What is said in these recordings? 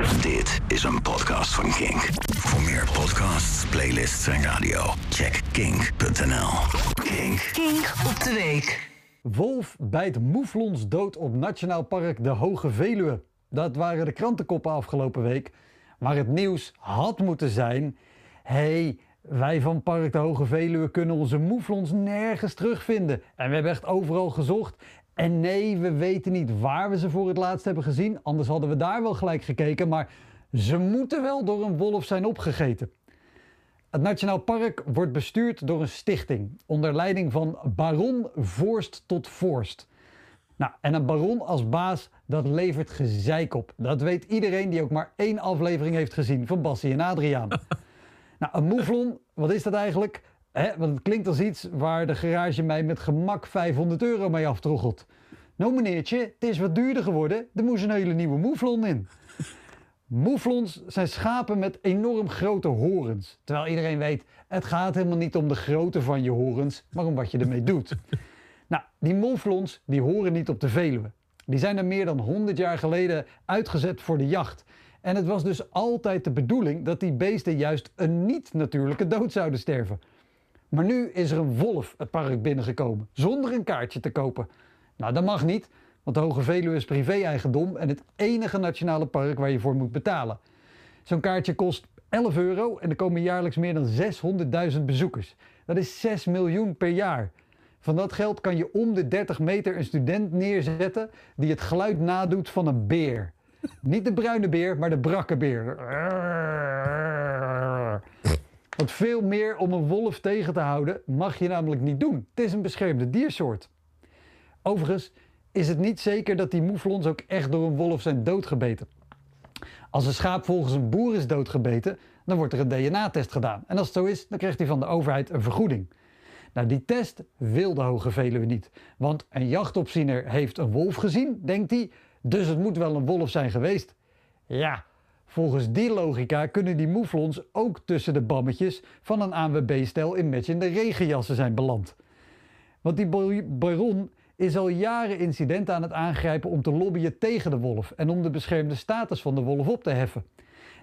Dit is een podcast van Kink. Voor meer podcasts, playlists en radio, check kink.nl. Kink. Kink op de week. Wolf bijt moeflons dood op Nationaal Park de Hoge Veluwe. Dat waren de krantenkoppen afgelopen week. Maar het nieuws had moeten zijn... hey, wij van Park de Hoge Veluwe kunnen onze moeflons nergens terugvinden. En we hebben echt overal gezocht. En nee, we weten niet waar we ze voor het laatst hebben gezien. Anders hadden we daar wel gelijk gekeken. Maar ze moeten wel door een wolf zijn opgegeten. Het Nationaal Park wordt bestuurd door een stichting onder leiding van baron Voorst tot Voorst. Nou, en een baron als baas, dat levert gezeik op. Dat weet iedereen die ook maar één aflevering heeft gezien van Bassie en Adriaan. nou, een mouflon, wat is dat eigenlijk? Hè, want het klinkt als iets waar de garage mij met gemak 500 euro mee aftroggelt. Nou meneertje, het is wat duurder geworden. Er moest een hele nieuwe mouflon in. Mouflons zijn schapen met enorm grote horens. Terwijl iedereen weet, het gaat helemaal niet om de grootte van je horens, maar om wat je ermee doet. nou, die mouflons die horen niet op de Veluwe. Die zijn er meer dan 100 jaar geleden uitgezet voor de jacht. En het was dus altijd de bedoeling dat die beesten juist een niet-natuurlijke dood zouden sterven. Maar nu is er een wolf het park binnengekomen, zonder een kaartje te kopen. Nou, dat mag niet, want de Hoge Veluwe is privé-eigendom en het enige nationale park waar je voor moet betalen. Zo'n kaartje kost 11 euro en er komen jaarlijks meer dan 600.000 bezoekers. Dat is 6 miljoen per jaar. Van dat geld kan je om de 30 meter een student neerzetten die het geluid nadoet van een beer. Niet de bruine beer, maar de brakke beer. Want veel meer om een wolf tegen te houden mag je namelijk niet doen. Het is een beschermde diersoort. Overigens is het niet zeker dat die moeflons ook echt door een wolf zijn doodgebeten. Als een schaap volgens een boer is doodgebeten, dan wordt er een DNA-test gedaan. En als het zo is, dan krijgt hij van de overheid een vergoeding. Nou, die test wil de Hoge Veluwe niet. Want een jachtopziener heeft een wolf gezien, denkt hij, dus het moet wel een wolf zijn geweest. Ja, volgens die logica kunnen die moeflons ook tussen de bammetjes van een ANWB-stel in matchende regenjassen zijn beland. Want die baron is al jaren incidenten aan het aangrijpen om te lobbyen tegen de wolf en om de beschermde status van de wolf op te heffen.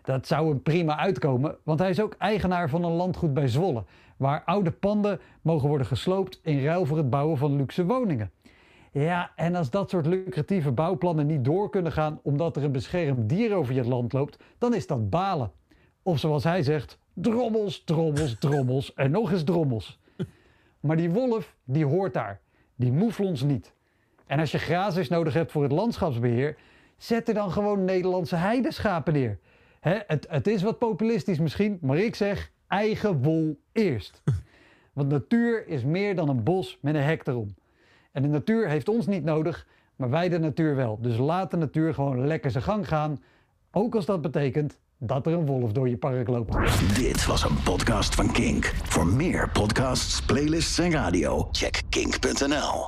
Dat zou hem prima uitkomen, want hij is ook eigenaar van een landgoed bij Zwolle, waar oude panden mogen worden gesloopt in ruil voor het bouwen van luxe woningen. Ja, en als dat soort lucratieve bouwplannen niet door kunnen gaan omdat er een beschermd dier over je land loopt, dan is dat balen. Of zoals hij zegt, drommels, drommels, drommels en nog eens drommels. Maar die wolf, die hoort daar. Die moeflons niet. En als je grazers nodig hebt voor het landschapsbeheer, zet er dan gewoon Nederlandse heideschapen neer. het, het is wat populistisch misschien, maar ik zeg eigen wol eerst. Want natuur is meer dan een bos met een hek erom. En de natuur heeft ons niet nodig, maar wij de natuur wel. Dus laat de natuur gewoon lekker zijn gang gaan. Ook als dat betekent dat er een wolf door je park loopt. Dit was een podcast van Kink. Voor meer podcasts, playlists en radio, check kink.nl.